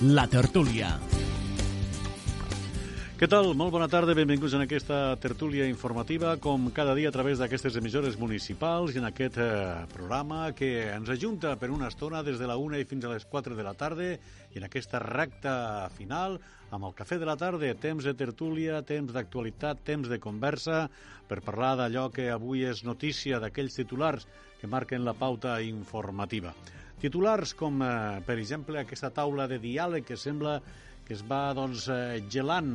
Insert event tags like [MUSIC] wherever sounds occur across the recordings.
La tertúlia. Què tal? Molt bona tarda, benvinguts en aquesta tertúlia informativa, com cada dia a través d'aquestes emissores municipals i en aquest eh, programa que ens ajunta per una estona des de la 1 i fins a les 4 de la tarda i en aquesta recta final amb el cafè de la tarda, temps de tertúlia, temps d'actualitat, temps de conversa per parlar d'allò que avui és notícia d'aquells titulars que marquen la pauta informativa. Titulars com, eh, per exemple, aquesta taula de diàleg que sembla que es va doncs, eh, gelant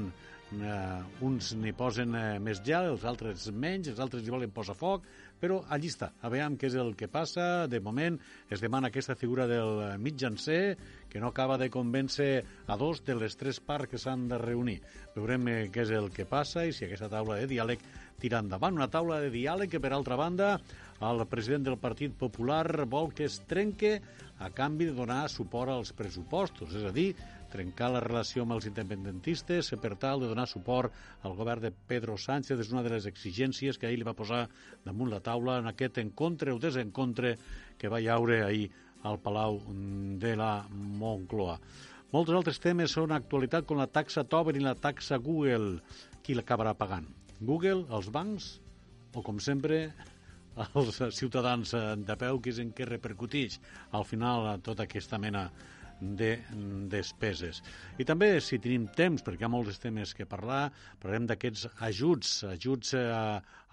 eh, uns n'hi posen eh, més gel, els altres menys, els altres hi volen posar foc, però allí està. A veure què és el que passa. De moment es demana aquesta figura del mitjancer, que no acaba de convèncer a dos de les tres parts que s'han de reunir. Veurem eh, què és el que passa i si aquesta taula de diàleg tira endavant. Una taula de diàleg que, per altra banda, el president del Partit Popular vol que es trenque a canvi de donar suport als pressupostos, és a dir, trencar la relació amb els independentistes per tal de donar suport al govern de Pedro Sánchez és una de les exigències que ahir li va posar damunt la taula en aquest encontre o desencontre que va haure ahir al Palau de la Moncloa. Molts altres temes són actualitat com la taxa Tobin i la taxa Google. Qui l'acabarà pagant? Google, els bancs o, com sempre, els ciutadans de peu, que és en què repercuteix al final tota aquesta mena de despeses. I també, si tenim temps, perquè hi ha molts temes que parlar, parlarem d'aquests ajuts, ajuts eh,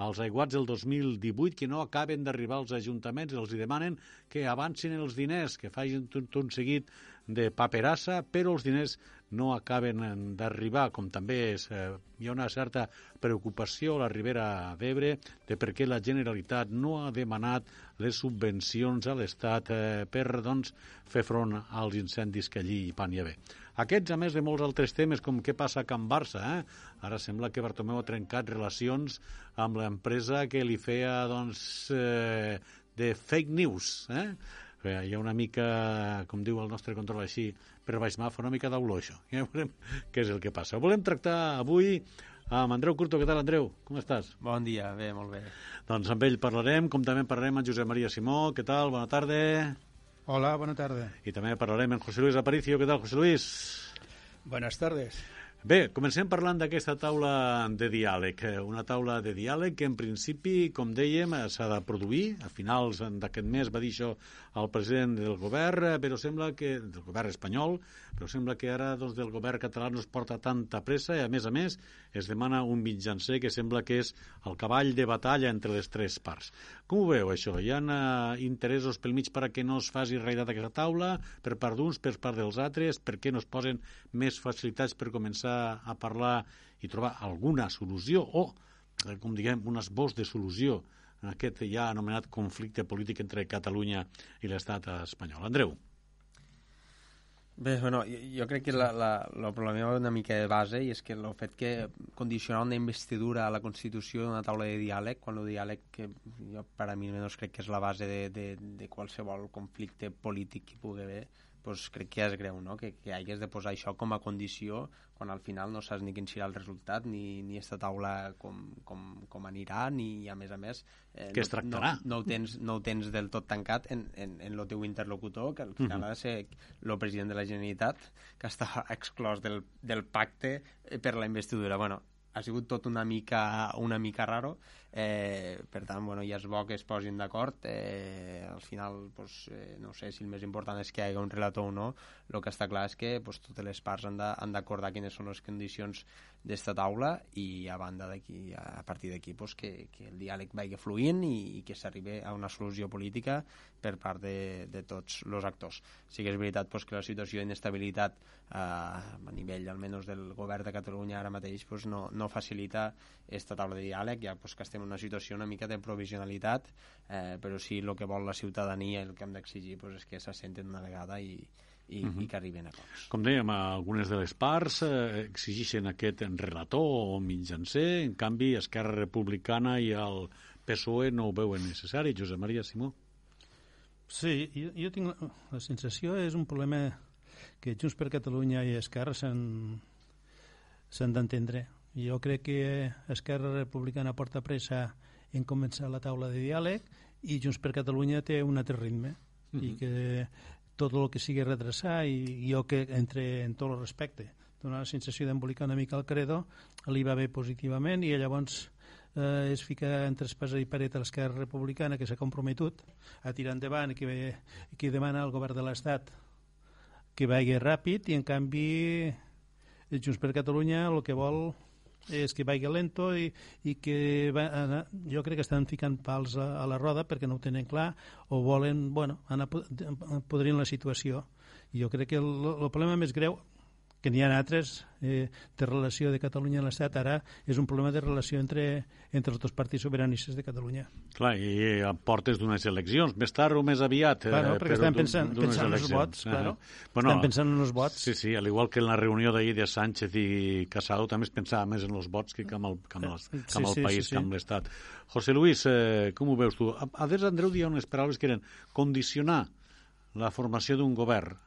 als aiguats del 2018 que no acaben d'arribar als ajuntaments i els demanen que avancin els diners, que facin tot un seguit de paperassa, però els diners no acaben d'arribar, com també és, eh, hi ha una certa preocupació a la Ribera d'Ebre de per què la Generalitat no ha demanat les subvencions a l'Estat eh, per doncs, fer front als incendis que allí hi van hi haver. Aquests, a més de molts altres temes, com què passa a Can Barça, eh? ara sembla que Bartomeu ha trencat relacions amb l'empresa que li feia doncs, eh, de fake news, eh? hi ha una mica, com diu el nostre control així, per baix mà, fa una mica d'auló això. Ja veurem què és el que passa. Volem tractar avui amb Andreu Curto. Què tal, Andreu? Com estàs? Bon dia, bé, molt bé. Doncs amb ell parlarem, com també parlarem amb Josep Maria Simó. Què tal? Bona tarda. Hola, bona tarda. I també parlarem amb José Luis Aparicio. Què tal, José Luis? Buenas tardes. Bé, comencem parlant d'aquesta taula de diàleg. Una taula de diàleg que, en principi, com dèiem, s'ha de produir. A finals d'aquest mes va dir això el president del govern, però sembla que del govern espanyol, però sembla que ara doncs, del govern català no es porta tanta pressa i, a més a més, es demana un mitjancer que sembla que és el cavall de batalla entre les tres parts. Com ho veu, això? Hi ha uh, interessos pel mig perquè no es faci realitat aquesta taula, per part d'uns, per part dels altres, perquè no es posen més facilitats per començar a parlar i trobar alguna solució o, com diguem, un esbós de solució en aquest ja anomenat conflicte polític entre Catalunya i l'estat espanyol. Andreu. Bé, bueno, jo, crec que la, la, el problema una mica de base i és que el fet que condicionar una investidura a la Constitució d'una taula de diàleg, quan el diàleg, que jo per a mi almenys crec que és la base de, de, de qualsevol conflicte polític que pugui haver, pues crec que és greu, no? que, que hagués de posar això com a condició quan al final no saps ni quin serà el resultat ni, ni esta taula com, com, com anirà ni a més a més eh, que es tractarà no, no, ho tens, no ho tens del tot tancat en, en, en el teu interlocutor que al final -huh. ha de ser el president de la Generalitat que està exclòs del, del pacte per la investidura bueno, ha sigut tot una mica, una mica raro eh, per tant, bueno, ja és bo que es posin d'acord eh, al final, pues, eh, no sé si el més important és que hi hagi un relator o no el que està clar és que pues, totes les parts han d'acordar quines són les condicions d'esta taula i a banda d'aquí, a partir d'aquí pues, que, que el diàleg vagi fluint i, i que s'arribi a una solució política per part de, de tots els actors. Sí que és veritat pues, que la situació d'inestabilitat eh, a nivell almenys del govern de Catalunya ara mateix pues, no, no facilita esta taula de diàleg, ja pues, que estem en una situació una mica de provisionalitat, eh, però sí el que vol la ciutadania, el que hem d'exigir pues, és que s'assenten una vegada i, i, uh -huh. i que arriben a acords. Com dèiem, algunes de les parts eh, exigeixen aquest relator o mitjancer, en canvi Esquerra Republicana i el PSOE no ho veuen necessari. Josep Maria Simó. Sí, jo, jo tinc la sensació és un problema que Junts per Catalunya i Esquerra s'han d'entendre jo crec que Esquerra Republicana porta pressa en començar la taula de diàleg i Junts per Catalunya té un altre ritme uh -huh. i que tot el que sigui retrasar i, jo que entre en tot el respecte donar la sensació d'embolicar una mica el credo li va bé positivament i llavors eh, es fica entre espasa i paret a l'esquerra republicana que s'ha comprometut a tirar endavant que, que demana al govern de l'Estat que vagi ràpid i en canvi Junts per Catalunya el que vol és que vagi lento i, i que va anar, jo crec que estan ficant pals a, a la roda perquè no ho tenen clar o volen bueno, anar podrint la situació. Jo crec que el, el problema més greu que n'hi ha altres eh, de relació de Catalunya a l'Estat, ara és un problema de relació entre, entre els dos partits sobiranistes de Catalunya. Clar, i a portes d'unes eleccions, més tard o més aviat. Eh, claro, perquè estan pensant, pensant en els vots, claro. Uh -huh. bueno, estan pensant en els vots. Sí, sí, al igual que en la reunió d'ahir de Sánchez i Casado, també es pensava més en els vots que amb el, que amb el, que amb el sí, país, sí, sí. que amb l'Estat. José Luis, eh, com ho veus tu? A, a des Andreu dia unes paraules que eren condicionar la formació d'un govern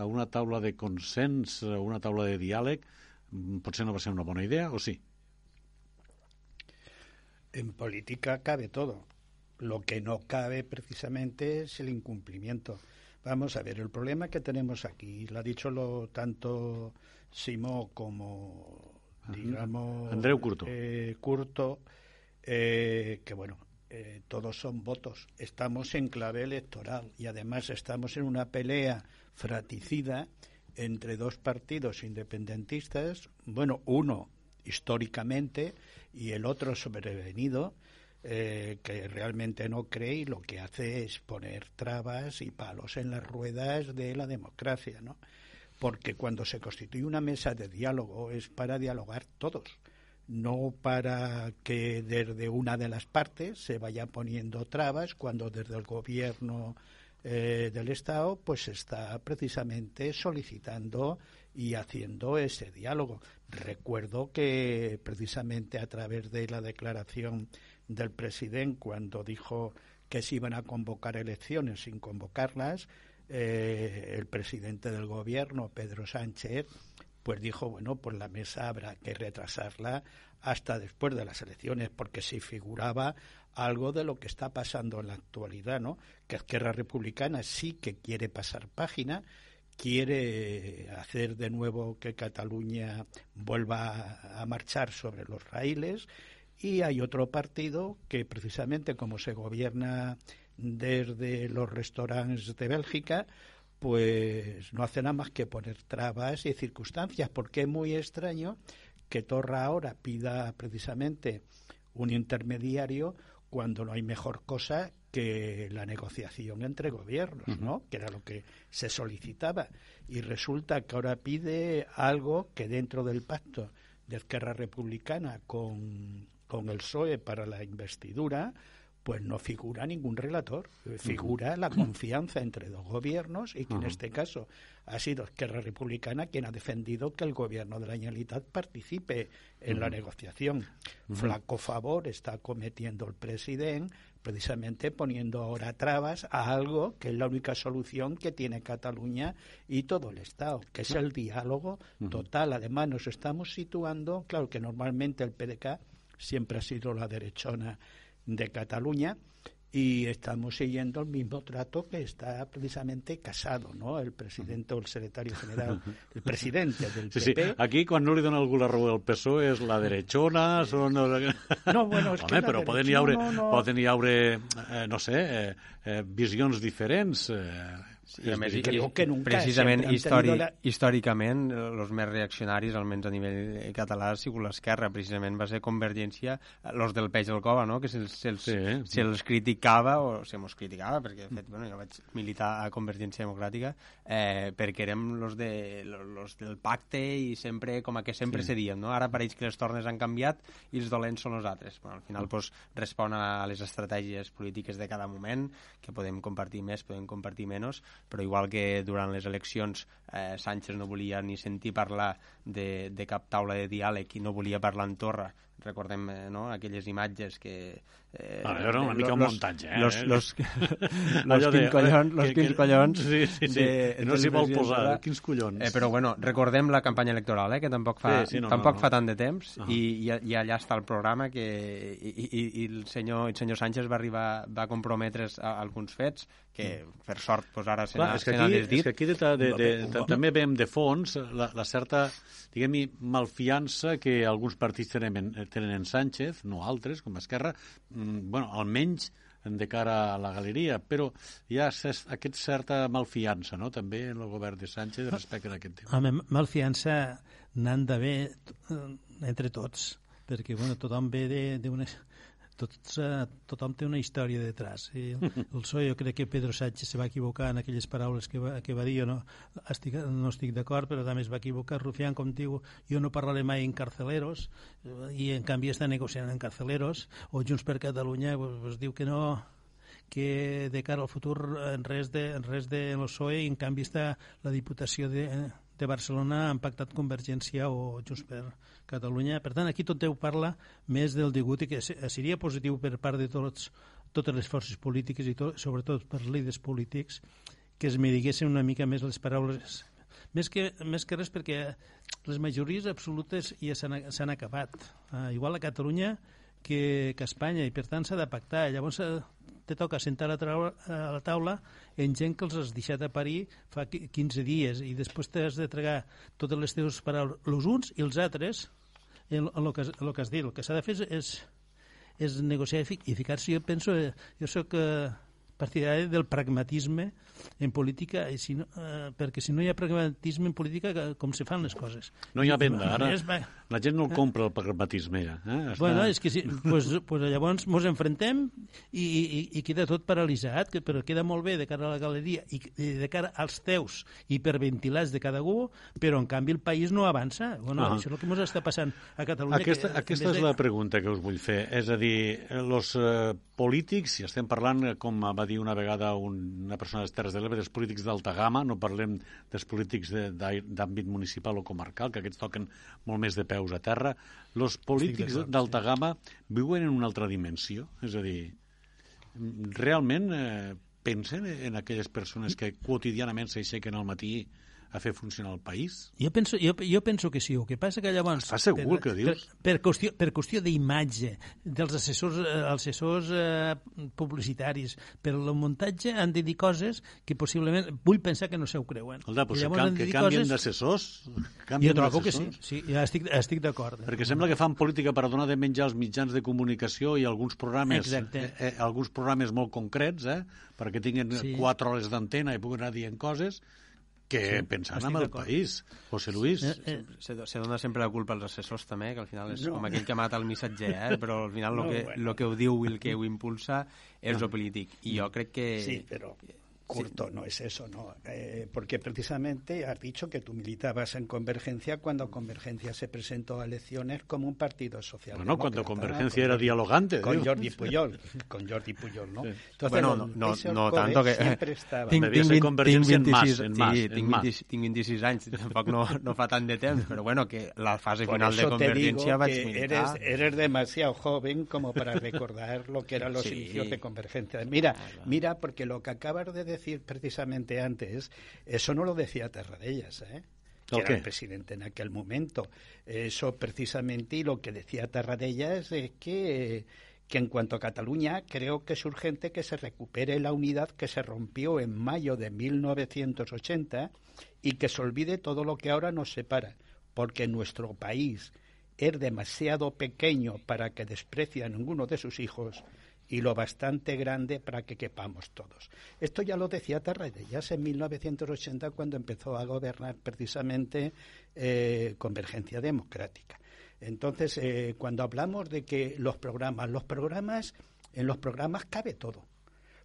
a una taula de consens, a una taula de diàleg, mm, potser no va ser una bona idea, o sí? En política cabe todo. Lo que no cabe precisamente es el incumplimiento. Vamos a ver, el problema que tenemos aquí, lo ha dicho lo, tanto Simó como, digamos... Andreu Curto. Eh, Curto, eh, que bueno, eh, todos son votos. Estamos en clave electoral y además estamos en una pelea fraticida entre dos partidos independentistas, bueno, uno históricamente y el otro sobrevenido, eh, que realmente no cree y lo que hace es poner trabas y palos en las ruedas de la democracia, ¿no? Porque cuando se constituye una mesa de diálogo es para dialogar todos, no para que desde una de las partes se vaya poniendo trabas cuando desde el gobierno eh, del Estado pues está precisamente solicitando y haciendo ese diálogo. Recuerdo que precisamente a través de la declaración del presidente cuando dijo que se iban a convocar elecciones sin convocarlas, eh, el presidente del gobierno, Pedro Sánchez, pues dijo, bueno, pues la mesa habrá que retrasarla hasta después de las elecciones, porque se figuraba algo de lo que está pasando en la actualidad, ¿no? Que Esquerra Republicana sí que quiere pasar página, quiere hacer de nuevo que Cataluña vuelva a marchar sobre los raíles y hay otro partido que precisamente como se gobierna desde los restaurantes de Bélgica, pues no hace nada más que poner trabas y circunstancias, porque es muy extraño que Torra ahora pida precisamente un intermediario cuando no hay mejor cosa que la negociación entre gobiernos, ¿no? Que era lo que se solicitaba. Y resulta que ahora pide algo que dentro del pacto de Esquerra Republicana con, con el PSOE para la investidura, pues no figura ningún relator, figura la confianza entre dos gobiernos y que en este caso ha sido Esquerra Republicana quien ha defendido que el gobierno de la Generalitat participe en la negociación. Flaco favor está cometiendo el presidente precisamente poniendo ahora trabas a algo que es la única solución que tiene Cataluña y todo el Estado, que es el diálogo total. Además nos estamos situando, claro que normalmente el PDK siempre ha sido la derechona de Cataluña y estamos siguiendo el mismo trato que está precisamente casado, ¿no? El presidente o el secretario general, [LAUGHS] el presidente del PP. Sí, sí. Aquí, quan no li dona algú la raó del PSOE, és la derechona, són... No, bueno, és [LAUGHS] Home, que però poden hi haure, no, no... poden hi haure eh, no sé, eh, eh, visions diferents. Eh, Sí, a més, creo que nunca precisament històric, la... històricament els més reaccionaris, almenys a nivell català, ha sigut l'esquerra, precisament va ser Convergència, los del peix del cova, no? que se'ls se sí. se criticava, o se mos criticava, perquè de fet, bueno, jo vaig militar a Convergència Democràtica, eh, perquè érem los, de, los del pacte i sempre, com a que sempre sí. cedíem, no? Ara pareix que les tornes han canviat i els dolents són els altres. Bueno, al final pues, respon a les estratègies polítiques de cada moment, que podem compartir més, podem compartir menys, però igual que durant les eleccions eh, Sánchez no volia ni sentir parlar de, de cap taula de diàleg i no volia parlar en Torra recordem eh, no? aquelles imatges que... Eh, ah, era una mica un muntatge, eh? Los, los, [LAUGHS] [LAUGHS] los, quins collons, los quins collons... Sí, sí, sí. De, no s'hi vol posar, de... quins collons. Eh, però bueno, recordem la campanya electoral, eh, que tampoc fa, sí, sí, no, tampoc no, no. fa tant de temps, uh -huh. i, i, allà està el programa que... I, i, i el, senyor, el senyor Sánchez va arribar va comprometre's a, a alguns fets que, mm. per sort, pues ara se n'ha desdit. És que aquí de, de, de, de, també veiem de fons la, la certa, diguem-hi, malfiança que alguns partits tenen, tenen en Sánchez, no altres, com Esquerra, mm, bueno, almenys de cara a la galeria, però hi ha aquest certa malfiança, no?, també en el govern de Sánchez respecte a aquest tema. Home, malfiança n'han d'haver eh, entre tots, perquè, bueno, tothom ve d'una tots, eh, tothom té una història detrás. I [LAUGHS] el, el PSOE, jo crec que Pedro Sánchez se va equivocar en aquelles paraules que va, que va dir, jo no estic, no estic d'acord, però també es va equivocar. Rufián, com diu, jo no parlaré mai en carceleros, i en canvi està negociant en carceleros, o Junts per Catalunya pues, pues, diu que no que de cara al futur en res de, en res de l'OSOE i en canvi està la Diputació de, de Barcelona han pactat Convergència o Junts per Catalunya. Per tant, aquí tot Déu parla més del degut i que seria positiu per part de tots, totes les forces polítiques i tot, sobretot per líders polítics que es mediguessin una mica més les paraules més que, més que res perquè les majories absolutes ja s'han acabat. Uh, igual a Catalunya que, que a Espanya i per tant s'ha de pactar. Llavors eh, te toca sentar a la, taula, a la taula en gent que els has deixat a parir fa 15 dies i després t'has de tregar totes les teves paraules, els uns i els altres, en el, que, el que has dit. El que s'ha de fer és, és negociar i ficar-se. Jo penso, eh, jo sóc eh, partidari del pragmatisme en política, i si no, eh, perquè si no hi ha pragmatisme en política, com se fan les coses? No hi ha venda, ara la gent no el compra el pragmatisme ja. Eh? Està... Bueno, és que sí, pues, pues llavors ens enfrontem i, i, i queda tot paralitzat, que, però queda molt bé de cara a la galeria i, i de cara als teus hiperventilats de cada un, però en canvi el país no avança. Bueno, ah. Això és el que ens està passant a Catalunya. Aquesta, que, aquesta és de... la pregunta que us vull fer. És a dir, els eh, polítics, si estem parlant, com va dir una vegada una persona de Terres de l'Ebre, dels polítics d'alta gamma, no parlem dels polítics d'àmbit municipal o comarcal, que aquests toquen molt més de peus a terra. Els polítics d'alta gamma viuen en una altra dimensió, és a dir, realment eh, pensen en aquelles persones que quotidianament s'aixequen al matí a fer funcionar el país? Jo penso, jo, jo penso que sí. El que passa que llavors... Estàs segur per, que dius? Per, per qüestió, per qüestió d'imatge dels assessors, eh, assessors eh, publicitaris, per el muntatge han de dir coses que possiblement... Vull pensar que no se ho creuen. Escolta, però si can, que canvien coses... d'assessors... Jo trobo que sí, sí ja estic, estic d'acord. Perquè sembla que fan política per donar de menjar als mitjans de comunicació i alguns programes, Exacte. eh, eh, alguns programes molt concrets, eh, perquè tinguin sí. quatre hores d'antena i puguin anar dient coses que sí, pensant en el país, José Luis. Eh, eh. Se, se dona sempre la culpa als assessors també, que al final és no. com aquell que mata el missatger, eh? però al final el no, que, bueno. lo que ho diu i el que ho impulsa és no. el polític. I jo crec que... Sí, però Curto, no es eso, ¿no? Eh, porque precisamente has dicho que tú militabas en Convergencia cuando Convergencia se presentó a elecciones como un partido social. Bueno, cuando Convergencia era dialogante. Con Jordi Puyol, con Jordi Puyol, no? Sí. Entonces, bueno, no, no, no tanto que... Siempre [LAUGHS] estava. Tinc, tinc, tinc, Convergència tinc 26, en mas, en mas. Sí, tinc, tinc 26 anys, tampoc no, no fa tant de temps, però bueno, que la fase Por final de Convergencia vaig militar. Eres, eres demasiado joven como para recordar lo que eran los sí. inicios de Convergencia. Mira, mira, porque lo que acabas de decir decir precisamente antes, eso no lo decía Terradellas, ¿eh? que era el presidente en aquel momento. Eso precisamente, y lo que decía Terradellas es que, que en cuanto a Cataluña, creo que es urgente que se recupere la unidad que se rompió en mayo de 1980 y que se olvide todo lo que ahora nos separa, porque nuestro país es demasiado pequeño para que desprecie a ninguno de sus hijos y lo bastante grande para que quepamos todos. Esto ya lo decía Tarradellas en 1980 cuando empezó a gobernar precisamente eh, Convergencia Democrática. Entonces, eh, cuando hablamos de que los programas, los programas, en los programas cabe todo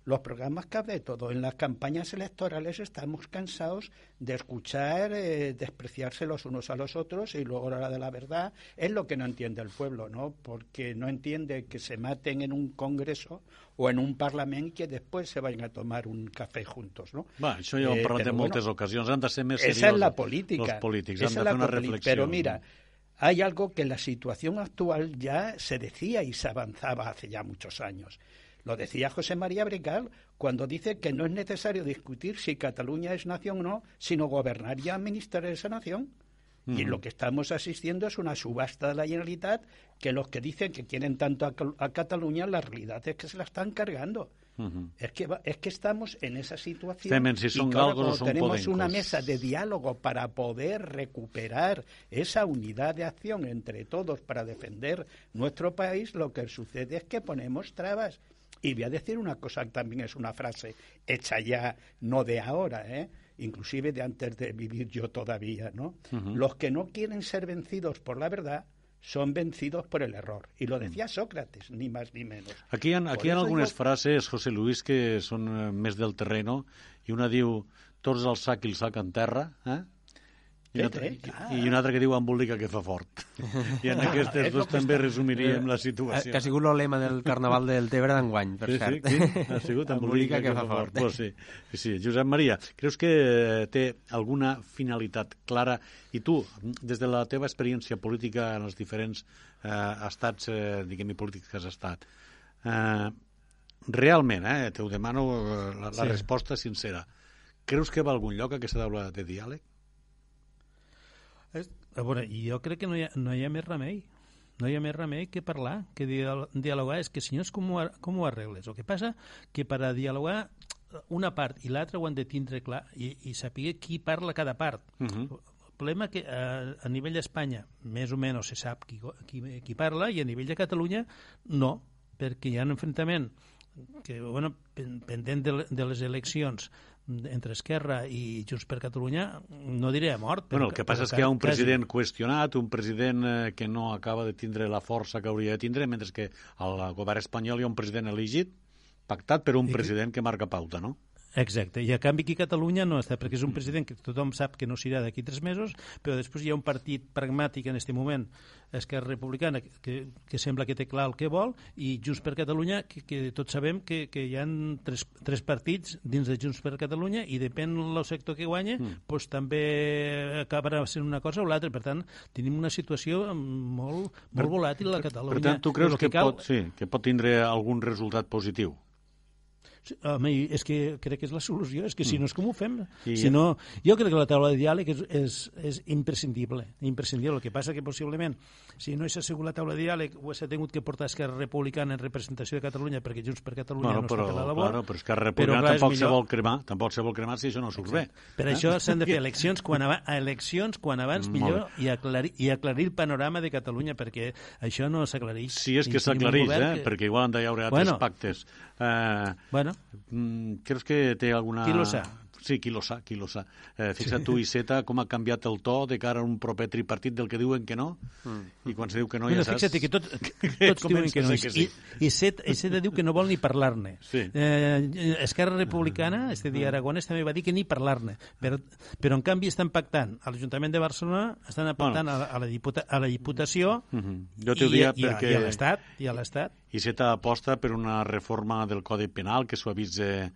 los programas cabe todo. En las campañas electorales estamos cansados de escuchar eh, despreciarse los unos a los otros y luego la de la verdad es lo que no entiende el pueblo, ¿no? Porque no entiende que se maten en un congreso o en un parlamento que después se vayan a tomar un café juntos, ¿no? Va, això hem eh, parlat en moltes bueno, ocasions. Han de ser més seriosos. Esa es la política. Los polítics han de fer una reflexió. Però mira, hay algo que en la situación actual ya se decía y se avanzaba hace ya muchos años. Lo decía José María Brical cuando dice que no es necesario discutir si Cataluña es nación o no, sino gobernar y administrar esa nación. Y lo que estamos asistiendo es una subasta de la Generalitat que los que dicen que quieren tanto a, Cataluña, la realidad es que se la están cargando. es, que es que estamos en esa situación. si son y tenemos una mesa de diálogo para poder recuperar esa unidad de acción entre todos para defender nuestro país, lo que sucede es que ponemos trabas. Y voy a decir una cosa que también es una frase hecha ya, no de ahora, ¿eh? inclusive de antes de vivir yo todavía, ¿no? Los que no quieren ser vencidos por la verdad son vencidos por el error. Y lo decía Sócrates, ni más ni menos. Aquí hi ha, aquí algunes digo... frases, José Luis, que són eh, més del terreno, i una diu, tots al sac i el sac en terra, eh? I una, altra, i, I una altra que diu embolica que fa fort. [LAUGHS] I en aquestes dos també resumiríem la situació. Que ha sigut el lema del Carnaval del Tebre d'enguany, per sí, cert. Sí, sí, ha [LAUGHS] sigut embolica, que, que fa fort. fort. Pues sí, sí. Josep Maria, creus que té alguna finalitat clara? I tu, des de la teva experiència política en els diferents eh, estats, eh, diguem-hi, polítics que has estat, eh, realment, eh, te ho demano eh, la, la sí. resposta sincera, creus que va a algun lloc aquesta taula de diàleg? A veure, jo crec que no hi ha, no hi ha més remei. No hi ha més remei que parlar, que dialogar. És que, senyors, com ho, com ho arregles? El que passa que per a dialogar una part i l'altra ho han de tindre clar i, i saber qui parla cada part. Uh -huh. El problema que a, a nivell d'Espanya més o menys se sap qui, qui, qui parla i a nivell de Catalunya no, perquè hi ha un enfrontament que, bueno, pendent de, de les eleccions entre Esquerra i Junts per Catalunya, no diré a mort. Però, bueno, el que passa és que hi ha un president quasi... qüestionat, un president eh, que no acaba de tindre la força que hauria de tindre, mentre que al govern espanyol hi ha un president elegit, pactat per un I president que... que marca pauta, no? Exacte, i a canvi aquí a Catalunya no està, perquè és un president que tothom sap que no s'irà d'aquí tres mesos, però després hi ha un partit pragmàtic en aquest moment, Esquerra Republicana, que, que sembla que té clar el que vol, i Junts per Catalunya, que, que tots sabem que, que hi ha tres, tres partits dins de Junts per Catalunya i depèn del sector que guanya, mm. doncs també acabarà sent una cosa o l'altra. Per tant, tenim una situació molt, molt volàtil a Catalunya. Per tant, tu creus que, que, cal... pot, sí, que pot tindre algun resultat positiu? Home, és que crec que és la solució, és que si mm. no és com ho fem. I... Si no, jo crec que la taula de diàleg és, és, és imprescindible, imprescindible. El que passa que possiblement, si no s'ha sigut la taula de diàleg, ho s'ha tingut que portar Esquerra Republicana en representació de Catalunya, perquè Junts per Catalunya bueno, no però, està per la labor. Claro, però Esquerra Republicana però, clar, tampoc se vol cremar, tampoc se vol cremar si això no surt bé. Per eh? això s'han de fer [LAUGHS] eleccions quan, aba eleccions quan abans millor i aclarir, i aclarir el panorama de Catalunya, perquè això no s'aclareix. Si és que s'aclareix, eh? Que... perquè igual han de haure altres bueno, pactes. Eh, bueno, Mm, creus que té alguna... Qui lo sap? Sí, qui lo sa, qui lo sa. Eh, fixa't tu, Iceta, com ha canviat el to de cara a un proper tripartit del que diuen que no, mm. i quan se diu que no bueno, ja saps... Fixa't que tot, [LAUGHS] tots diuen que no. Que sí. I, Iceta, Iceta diu que no vol ni parlar-ne. Sí. Eh, Esquerra Republicana, este dia Aragones, també va dir que ni parlar-ne. Però, però, en canvi, estan pactant a l'Ajuntament de Barcelona, estan pactant bueno. a, a, la diputa, a la Diputació mm -hmm. jo i, i, perquè... i a l'Estat. I a l'Estat. Iceta aposta per una reforma del Codi Penal que suavitze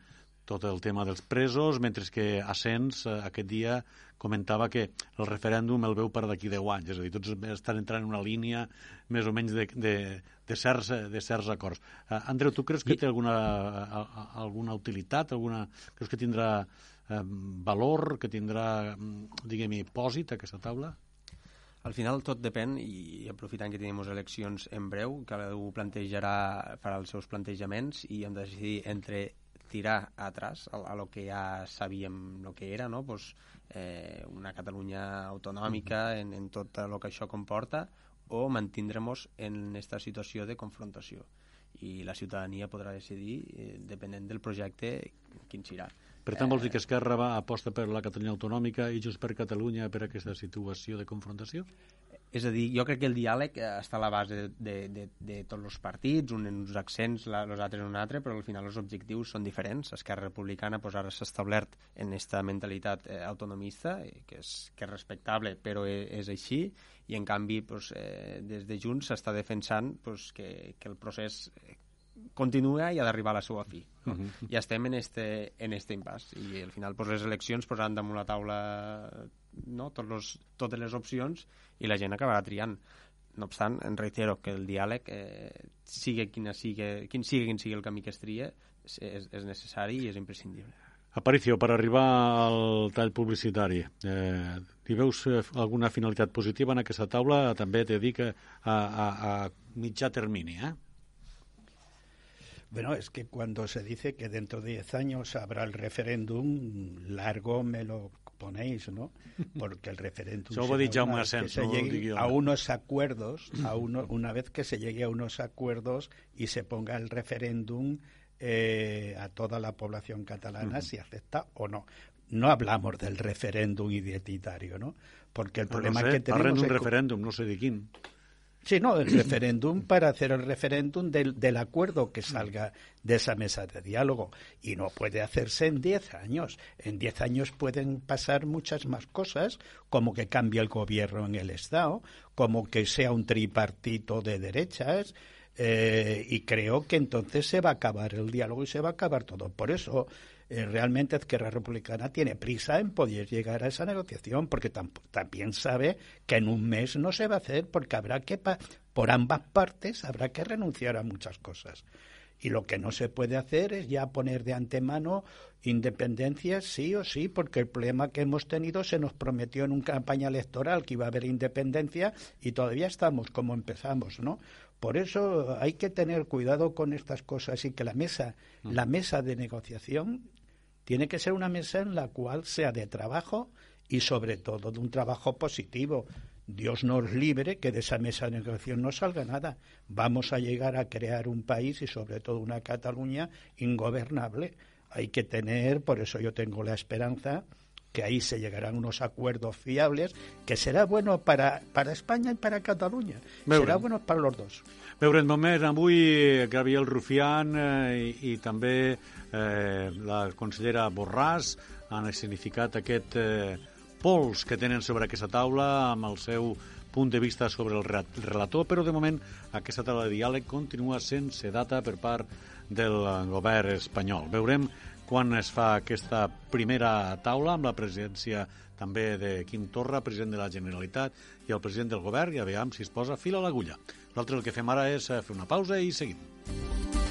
tot el tema dels presos, mentre que Asens eh, aquest dia comentava que el referèndum el veu per d'aquí 10 anys, és a dir, tots estan entrant en una línia més o menys de, de, de, certs, de certs acords. Uh, Andreu, tu creus que té alguna, a, a, alguna utilitat? Alguna, creus que tindrà eh, valor, que tindrà, diguem-hi, pòsit aquesta taula? Al final tot depèn, i aprofitant que tenim eleccions en breu, cada un plantejarà, farà els seus plantejaments i hem de decidir entre tirar atrás a, a lo que ja sabíem lo que era, no? pues, eh, una Catalunya autonòmica en, en tot el que això comporta o mantindremos en aquesta situació de confrontació i la ciutadania podrà decidir eh, depenent del projecte quin serà. Per tant, vols dir que Esquerra va aposta per la Catalunya autonòmica i just per Catalunya per aquesta situació de confrontació? És a dir, jo crec que el diàleg eh, està a la base de, de, de, de tots els partits, un en uns accents, la, els altres en un altre, però al final els objectius són diferents. Esquerra Republicana pues, ara s'ha establert en aquesta mentalitat eh, autonomista, eh, que, és, que és respectable, però és, e, és així, i en canvi pues, eh, des de Junts s'està defensant pues, que, que el procés eh, continua i ha d'arribar a la seva fi. Uh -huh. I estem en este, en este impàs. I al final pues, les eleccions posaran damunt la taula no? Tots los, totes les opcions i la gent acabarà triant. No obstant, en reitero que el diàleg, eh, sigui quina sigui, quin sigui quin sigui el camí que es tria, és, és necessari i és imprescindible. Aparicio, per arribar al tall publicitari, eh, hi veus eh, alguna finalitat positiva en aquesta taula? També te dic a, a, a mitjà termini, eh? Bueno, es que cuando se dice que dentro de 10 años habrá el referéndum, largo me lo ponéis, ¿no? Porque el referéndum [LAUGHS] se llegue a unos acuerdos, a uno, una vez que se llegue a unos acuerdos y se ponga el referéndum eh, a toda la población catalana si acepta o no. No hablamos del referéndum identitario, ¿no? Porque el problema no sé, que tenemos es que- referèndum, no sé de quin. Sí, no, el referéndum para hacer el referéndum del, acuerdo que salga de esa mesa de diálogo. Y no puede hacerse en 10 años. En 10 años pueden pasar muchas más cosas, como que cambie el gobierno en el Estado, como que sea un tripartito de derechas. eh, y creo que entonces se va a acabar el diálogo y se va a acabar todo. Por eso, eh, realmente Izquierda Republicana tiene prisa en poder llegar a esa negociación, porque tam- también sabe que en un mes no se va a hacer, porque habrá que, por ambas partes, habrá que renunciar a muchas cosas. Y lo que no se puede hacer es ya poner de antemano independencia sí o sí, porque el problema que hemos tenido se nos prometió en una campaña electoral que iba a haber independencia y todavía estamos como empezamos, ¿no? Por eso hay que tener cuidado con estas cosas y que la mesa, la mesa de negociación tiene que ser una mesa en la cual sea de trabajo y sobre todo de un trabajo positivo. Dios nos libre que de esa mesa de negociación no salga nada. Vamos a llegar a crear un país y sobre todo una Cataluña ingobernable. Hay que tener, por eso yo tengo la esperanza, que ahí se llegarán unos acuerdos fiables, que será bueno para, para España y para Cataluña. Veurem. Será bueno para los dos. Veurem moment, avui Gabriel Rufián eh, i, i també eh, la consellera Borràs han escenificat aquest eh, pols que tenen sobre aquesta taula amb el seu punt de vista sobre el re- relator, però de moment aquesta taula de diàleg continua sense data per part del govern espanyol. Veurem quan es fa aquesta primera taula amb la presència també de Quim Torra, president de la Generalitat, i el president del govern, i a veure si es posa fil a l'agulla. L'altre el que fem ara és eh, fer una pausa i seguim.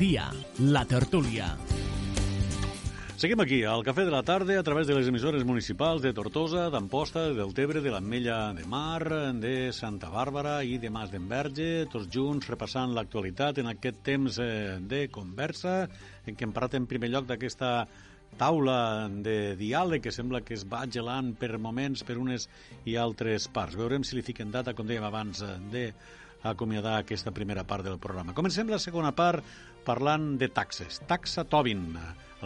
Dia, la tertúlia. Seguim aquí, al Cafè de la Tarda, a través de les emissores municipals de Tortosa, d'Amposta, del Tebre, de l'Ametlla de Mar, de Santa Bàrbara i de Mas d'Enverge, tots junts repassant l'actualitat en aquest temps eh, de conversa, en què hem parlat en primer lloc d'aquesta taula de diàleg que sembla que es va gelant per moments per unes i altres parts. Veurem si li fiquen data, com dèiem abans, eh, de acomiadar aquesta primera part del programa. Comencem la segona part parlant de taxes. Taxa Tobin,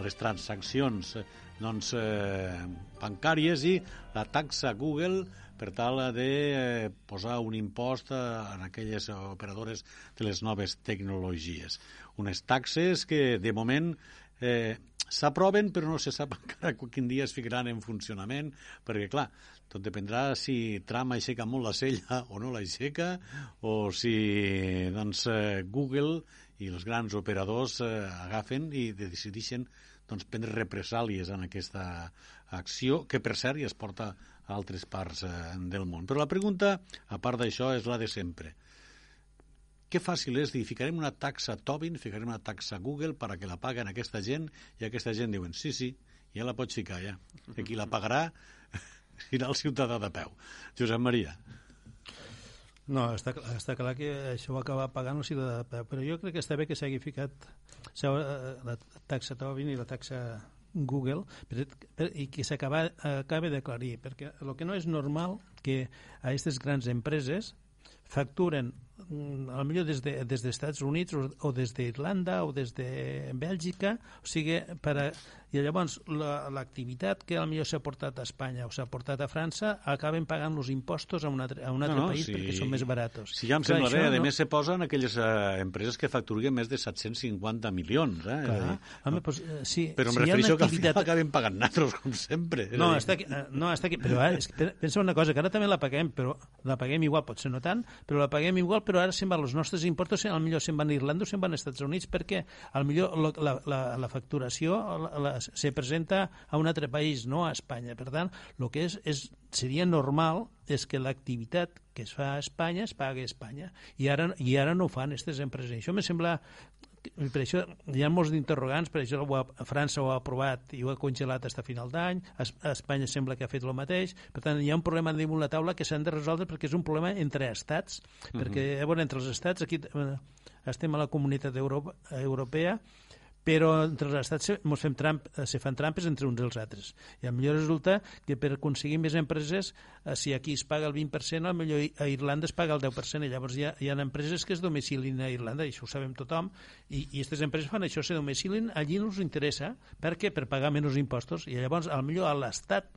les transaccions eh, doncs, eh, bancàries i la taxa Google per tal de eh, posar un impost en aquelles operadores de les noves tecnologies. Unes taxes que, de moment, eh, s'aproven, però no se sap [LAUGHS] encara quin dia es ficaran en funcionament, perquè, clar, tot dependrà si Trump aixeca molt la cella o no l'aixeca, o si doncs, eh, Google i els grans operadors eh, agafen i decideixen doncs, prendre represàlies en aquesta acció, que per cert ja es porta a altres parts eh, del món. Però la pregunta, a part d'això, és la de sempre. Què fàcil és dir, ficarem una taxa Tobin, ficarem una taxa Google per a que la paguen aquesta gent, i aquesta gent diuen, sí, sí, ja la pots ficar, ja. I qui la pagarà [LAUGHS] serà el ciutadà de peu. Josep Maria. No, està, està clar que això ho acaba pagant el ciutadà de peu, però jo crec que està bé que s'hagi ficat la taxa Tobin i la taxa Google per, per, i que s'acabi d'aclarir, perquè el que no és normal que a aquestes grans empreses facturen a lo millor des de, des dels Estats Units o, o des d'Irlanda o des de Bèlgica, o sigui, per a, i llavors l'activitat la, que millor s'ha portat a Espanya o s'ha portat a França acaben pagant els impostos a un altre, a un altre no, no, país sí. perquè són més baratos. Sí, ja em Clar, sembla bé. A no... més, se posen aquelles uh, empreses que facturien més de 750 milions. Eh? Clar, dir, home, pues, uh, sí, però em si refereixo que al final acaben pagant natros, com sempre. No, està aquí, uh, no, està aquí. Però que, pensa una cosa, que ara també la paguem, però la paguem igual, potser no tant, però la paguem igual, però ara se'n van els nostres impostos, al millor se'n van a Irlanda o se'n van als Estats Units, perquè al millor la, la, la facturació la, la, se presenta a un altre país, no a Espanya. Per tant, el que és, és, seria normal és que l'activitat que es fa a Espanya es pagui a Espanya. I ara, i ara no ho fan aquestes empreses. Això me sembla per això hi ha molts d'interrogants, per això ha, França ho ha aprovat i ho ha congelat fins a final d'any, a Espanya sembla que ha fet el mateix, per tant hi ha un problema damunt la taula que s'han de resoldre perquè és un problema entre estats, uh -huh. perquè bueno, entre els estats aquí eh, estem a la comunitat Europa, europea però entre els estats se, fem tramp, eh, se fan trampes entre uns i els altres. I millor resulta que per aconseguir més empreses, eh, si aquí es paga el 20%, millor a Irlanda es paga el 10%, i llavors hi ha, hi ha empreses que es domicilin a Irlanda, i això ho sabem tothom, i, i aquestes empreses fan això, se domicilin, allí no us interessa, per què? Per pagar menys impostos, i llavors, al millor a l'Estat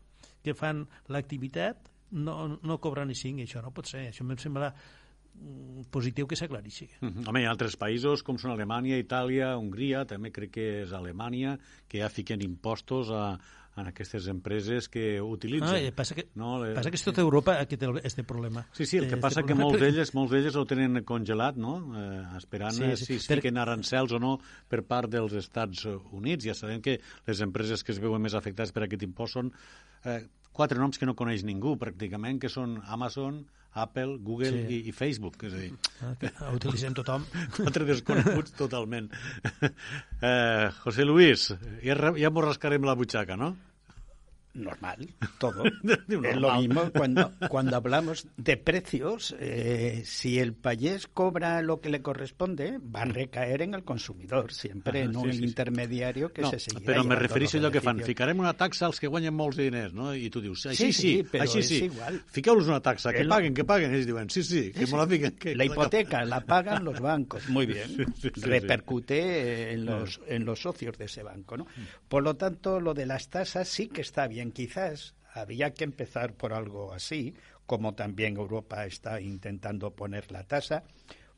que fan l'activitat, no, no cobren ni cinc, això no pot ser, això em sembla positiu que s'aclareixi. Mm -hmm. Home, hi ha altres països com són Alemanya, Itàlia, Hongria, també crec que és Alemanya, que ja fiquen impostos a, en aquestes empreses que utilitzen. Ah, passa que, no, le... passa que és tota Europa que té aquest problema. Sí, sí, el que passa que molts d'elles molts d'elles ho tenen congelat, no? Eh, esperant sí, sí. si es fiquen arancels o no per part dels Estats Units. Ja sabem que les empreses que es veuen més afectades per aquest impost són eh, quatre noms que no coneix ningú, pràcticament, que són Amazon, Apple, Google sí. i, i Facebook. És a dir, ah, utilitzem tothom. [LAUGHS] Quatre desconeguts totalment. [LAUGHS] Eh, José Luis, ja, ja m'ho rascarem la butxaca, no? Normal, [LAUGHS] todo. Es lo mismo cuando, [LAUGHS] cuando hablamos de precios, eh, si el payés cobra lo que le corresponde, va a recaer en el consumidor, siempre, ah, no sí, sí, intermediario que no, se seguirà Però me refereixo a allò que fan, ficarem una taxa als que guanyen molts diners, no? I tu dius, així sí, sí, sí però així sí. Igual. Fiqueu-los una taxa, que el... paguen, que paguen. Ells diuen, sí, sí, que sí, me la fiquen. Que, la hipoteca la pagan los bancos, muy bien. Repercute en los, en los socios de ese banco, ¿no? Por lo tanto, lo de las tasas sí que está bien. Quizás había que empezar por algo así, como también Europa está intentando poner la tasa,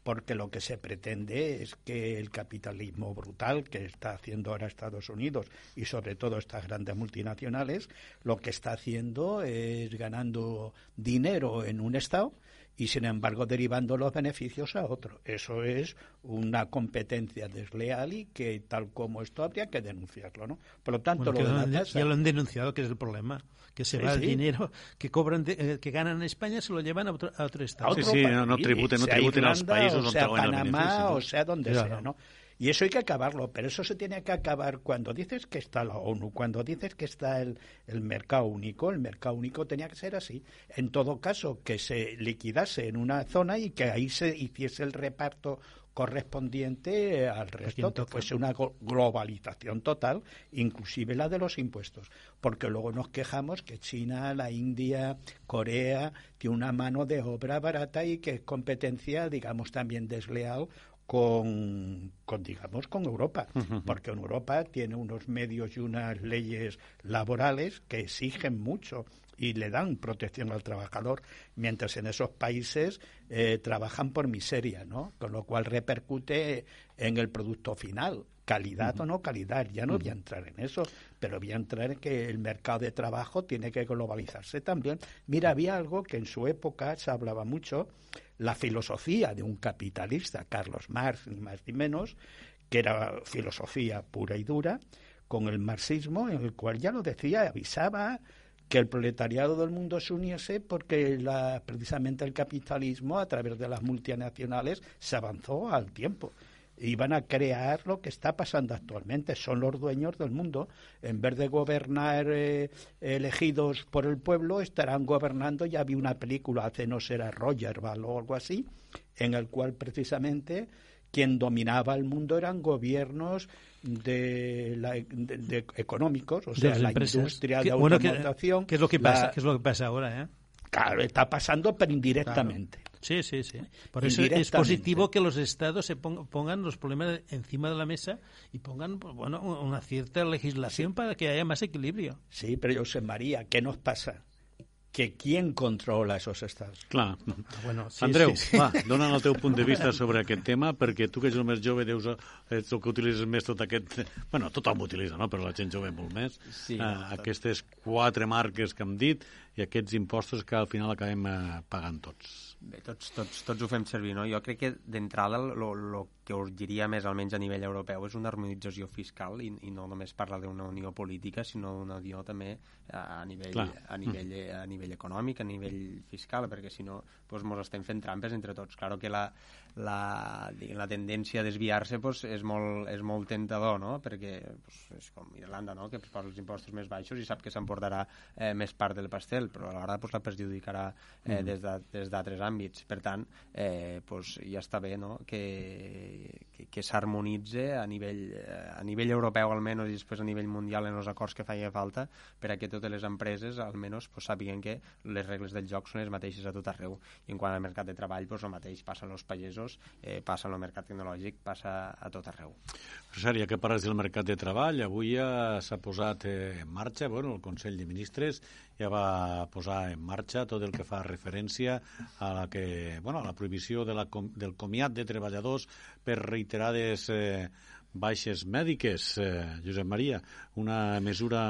porque lo que se pretende es que el capitalismo brutal que está haciendo ahora Estados Unidos y sobre todo estas grandes multinacionales, lo que está haciendo es ganando dinero en un Estado y sin embargo derivando los beneficios a otro. Eso es una competencia desleal y que tal como esto habría que denunciarlo, ¿no? Por lo tanto, bueno, lo de la tasa... Ya lo han denunciado, que es el problema, que se sí, va sí. el dinero que cobran de, eh, que ganan en España se lo llevan a otro, a otro estado. sí, sí, no, no tributen, no tributen Irlanda, als països o sea Panamá, o sea donde claro. sea, ¿no? Y eso hay que acabarlo, pero eso se tiene que acabar cuando dices que está la ONU, cuando dices que está el, el mercado único. El mercado único tenía que ser así. En todo caso, que se liquidase en una zona y que ahí se hiciese el reparto correspondiente al resto, que fuese una globalización total, inclusive la de los impuestos, porque luego nos quejamos que China, la India, Corea tiene una mano de obra barata y que es competencia, digamos, también desleal con, con, digamos con Europa, porque en Europa tiene unos medios y unas leyes laborales que exigen mucho y le dan protección al trabajador, mientras en esos países eh, trabajan por miseria, ¿no? Con lo cual repercute en el producto final. Calidad o no calidad, ya no voy a entrar en eso, pero voy a entrar en que el mercado de trabajo tiene que globalizarse también. Mira, había algo que en su época se hablaba mucho, la filosofía de un capitalista, Carlos Marx, ni más ni menos, que era filosofía pura y dura, con el marxismo, en el cual ya lo decía, avisaba que el proletariado del mundo se uniese porque la, precisamente el capitalismo a través de las multinacionales se avanzó al tiempo. Iban a crear lo que está pasando actualmente. Son los dueños del mundo. En vez de gobernar eh, elegidos por el pueblo, estarán gobernando. Ya vi una película, hace no será Roger o algo así, en el cual precisamente quien dominaba el mundo eran gobiernos de, la, de, económicos, o sea, la industria de automatización. ¿qué, es lo que pasa? ¿Qué es lo que pasa ahora? Eh? Claro, está pasando, pero indirectamente. Sí, sí, sí. Por eso es positivo que los estados se pongan los problemas encima de la mesa y pongan bueno, una cierta legislación para que haya más equilibrio. Sí, pero José María, ¿qué nos pasa? que quién controla esos estados. Clar. Ah, bueno, sí, Andreu, sí, sí. va, dona'n el teu punt de vista sobre aquest tema, perquè tu que ets el més jove deus ets el que utilitzes més tot aquest... Bueno, tothom utilitza, no?, però la gent jove molt més. Sí, uh, aquestes quatre marques que hem dit i aquests impostos que al final acabem uh, pagant tots. Bé, tots, tots, tots ho fem servir, no? Jo crec que d'entrada el que urgiria més, almenys a nivell europeu, és una harmonització fiscal i, i no només parlar d'una unió política, sinó d'una unió també a nivell, a, nivell, a nivell econòmic, a nivell fiscal, perquè si no doncs mos estem fent trampes entre tots. Claro que la, la, la tendència a desviar-se pues, és, molt, és molt tentador, no? perquè pues, és com Irlanda, no? que posa els impostos més baixos i sap que s'emportarà eh, més part del pastel, però alhora pues, la perjudicarà eh, mm. des d'altres àmbits. Per tant, eh, pues, ja està bé no? que, que, que s'harmonitze a, nivell, eh, a nivell europeu almenys i després a nivell mundial en els acords que feia falta per a que totes les empreses almenys pues, sàpiguen que les regles del joc són les mateixes a tot arreu. I en quant al mercat de treball pues, el mateix. Passa als pagesos països, eh, passa el mercat tecnològic, passa a tot arreu. Sèria, que parles del mercat de treball, avui ja s'ha posat en marxa, bueno, el Consell de Ministres ja va posar en marxa tot el que fa referència a la, que, bueno, a la prohibició de la, del comiat de treballadors per reiterades eh, baixes mèdiques, eh, Josep Maria, una mesura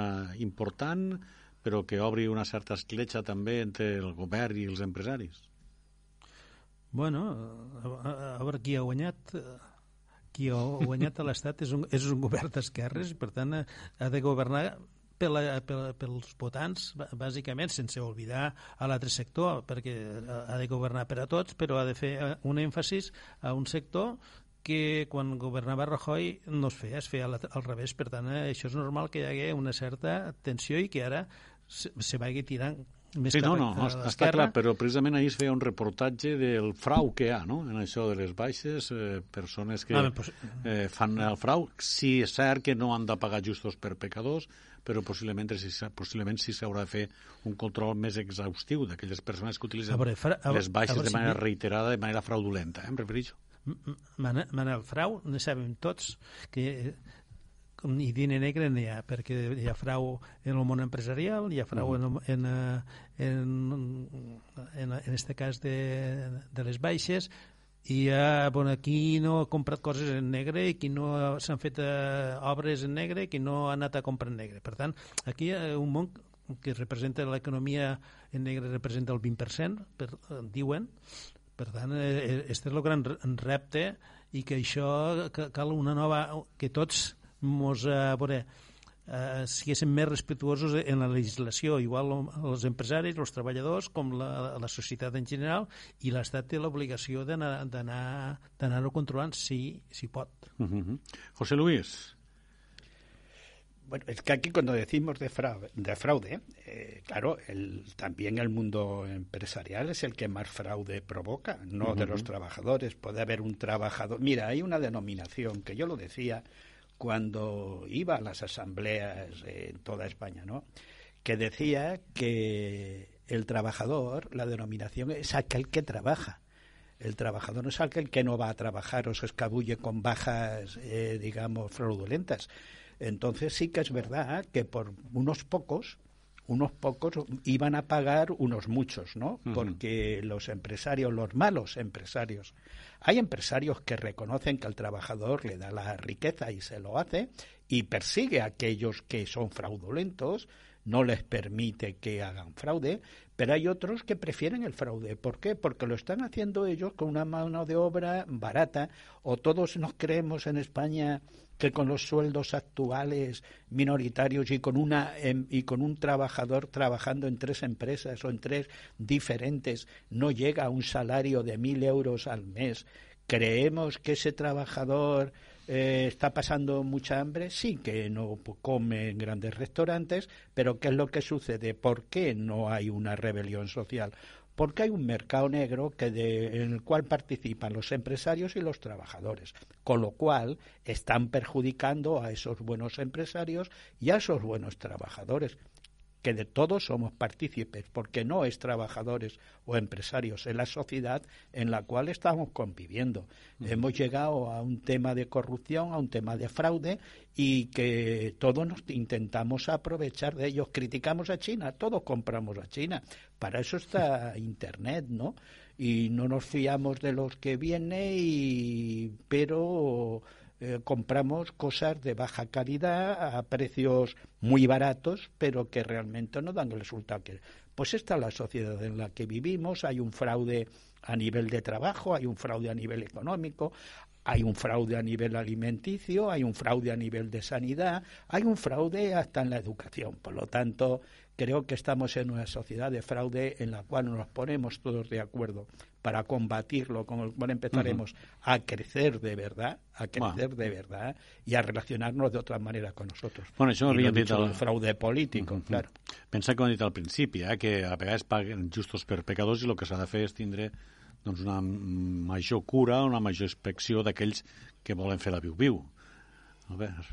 important però que obri una certa escletxa també entre el govern i els empresaris. Bueno, a, a, veure qui ha guanyat qui ha guanyat a l'Estat és, un, és un govern d'esquerres i per tant ha de governar per la, per, pels votants, bàsicament, sense oblidar a l'altre sector, perquè ha de governar per a tots, però ha de fer un èmfasis a un sector que quan governava Rajoy no es feia, es feia al, al revés. Per tant, això és normal que hi hagi una certa tensió i que ara se, se vagi tirant més sí, no, no, no està clar, però precisament ahir es feia un reportatge del frau que hi ha, no?, en això de les baixes, eh, persones que ah, pues... eh, fan el frau. Sí, és cert que no han de pagar justos per pecadors, però possiblement, si, possiblement sí s'haurà de fer un control més exhaustiu d'aquelles persones que utilitzen veure, fra, a, les baixes a veure, de manera si... reiterada, de manera fraudulenta, eh, em refereixo. Manel, frau, ne sabem tots que ni diner negre n'hi ha, perquè hi ha frau en el món empresarial, hi ha frau mm. en, en, en, en, en este cas de, de les baixes, i ha, bueno, qui no ha comprat coses en negre i qui no s'han fet eh, obres en negre i qui no ha anat a comprar en negre. Per tant, aquí hi ha un món que representa l'economia en negre representa el 20%, per, diuen. Per tant, eh, este és el gran repte i que això cal una nova... que tots mos, eh, veure, eh, siguessin més respectuosos en la legislació, igual els empresaris, els treballadors, com la, la societat en general, i l'Estat té l'obligació d'anar-ho controlant si, si pot. Uh -huh. José Luis. Bueno, es que aquí cuando decimos de fraude, de fraude eh, claro, el, también el mundo empresarial es el que más fraude provoca, no uh -huh. de los trabajadores. Puede haber un trabajador. Mira, hay una denominación que yo lo decía cuando iba a las asambleas en toda España, ¿no? Que decía que el trabajador, la denominación es aquel que trabaja. El trabajador no es aquel que no va a trabajar o se escabulle con bajas, eh, digamos, fraudulentas entonces sí que es verdad que por unos pocos, unos pocos iban a pagar unos muchos, ¿no? Porque los empresarios, los malos empresarios, hay empresarios que reconocen que al trabajador le da la riqueza y se lo hace y persigue a aquellos que son fraudulentos, no les permite que hagan fraude, pero hay otros que prefieren el fraude. ¿Por qué? Porque lo están haciendo ellos con una mano de obra barata o todos nos creemos en España que con los sueldos actuales minoritarios y con una em, y con un trabajador trabajando en tres empresas o en tres diferentes no llega a un salario de mil euros al mes creemos que ese trabajador eh, está pasando mucha hambre, sí que no come en grandes restaurantes, pero ¿qué es lo que sucede? ¿Por qué no hay una rebelión social? Porque hay un mercado negro en el cual participan los empresarios y los trabajadores, con lo cual están perjudicando a esos buenos empresarios y a esos buenos trabajadores que de todos somos partícipes, porque no es trabajadores o empresarios, es la sociedad en la cual estamos conviviendo. Hemos llegado a un tema de corrupción, a un tema de fraude y que todos nos intentamos aprovechar de ellos. Criticamos a China, todos compramos a China. Para eso está [LAUGHS] Internet, ¿no? Y no nos fiamos de los que viene, y, pero eh, compramos cosas de baja calidad a precios muy baratos, pero que realmente no dan el resultado que. Pues esta es la sociedad en la que vivimos. Hay un fraude a nivel de trabajo, hay un fraude a nivel económico, hay un fraude a nivel alimenticio, hay un fraude a nivel de sanidad, hay un fraude hasta en la educación. Por lo tanto, creo que estamos en una sociedad de fraude en la cual nos ponemos todos de acuerdo para combatirlo, con el cual empezaremos a crecer de verdad, a crecer de verdad y a relacionarnos de otra manera con nosotros. Bueno, això m'havien dit... El... fraude polític, uh -huh. claro. Pensa que ho hem dit al principi, eh, que a vegades paguen justos per pecadors i el que s'ha de fer és tindre doncs, una major cura, una major inspecció d'aquells que volen fer la viu-viu.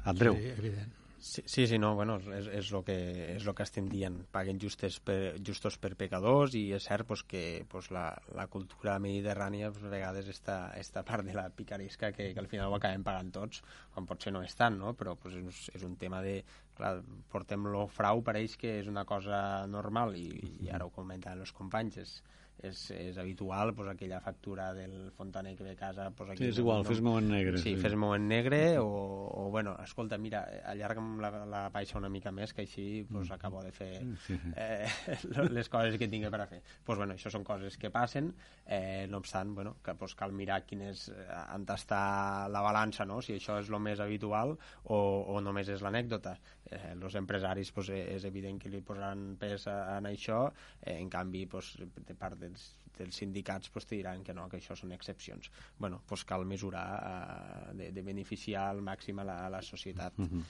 Andreu. Sí, evident. Sí, sí, sí, no, bueno, és, és, lo que, és lo que estem dient. Paguen justes per, justos per pecadors i és cert pues, que pues, la, la cultura mediterrània pues, a vegades està, està part de la picarisca que, que al final ho acabem pagant tots, quan potser no és tant, no? però pues, és, és un tema de... Clar, portem lo frau, pareix que és una cosa normal i, i ara ho comenten els companys, és, és, és habitual pues, aquella factura del fontaner que ve a casa pues, aquí sí, és igual, no, fes-m'ho en negre sí, sí. fes-m'ho en negre o, o bueno, escolta, mira, allarga'm la, la baixa una mica més que així pues, mm. acabo de fer sí. eh, [LAUGHS] les coses que tinc per a fer pues, bueno, això són coses que passen eh, no obstant, bueno, que pues, cal mirar quin és, eh, on està la balança no? si això és el més habitual o, o només és l'anècdota eh, els empresaris pues, és evident que li posaran pes a això eh, en canvi pues, de part dels, dels sindicats pues, diran que no, que això són excepcions. bueno, pues cal mesurar eh, de, de beneficiar al màxim a la, a la societat. Uh -huh.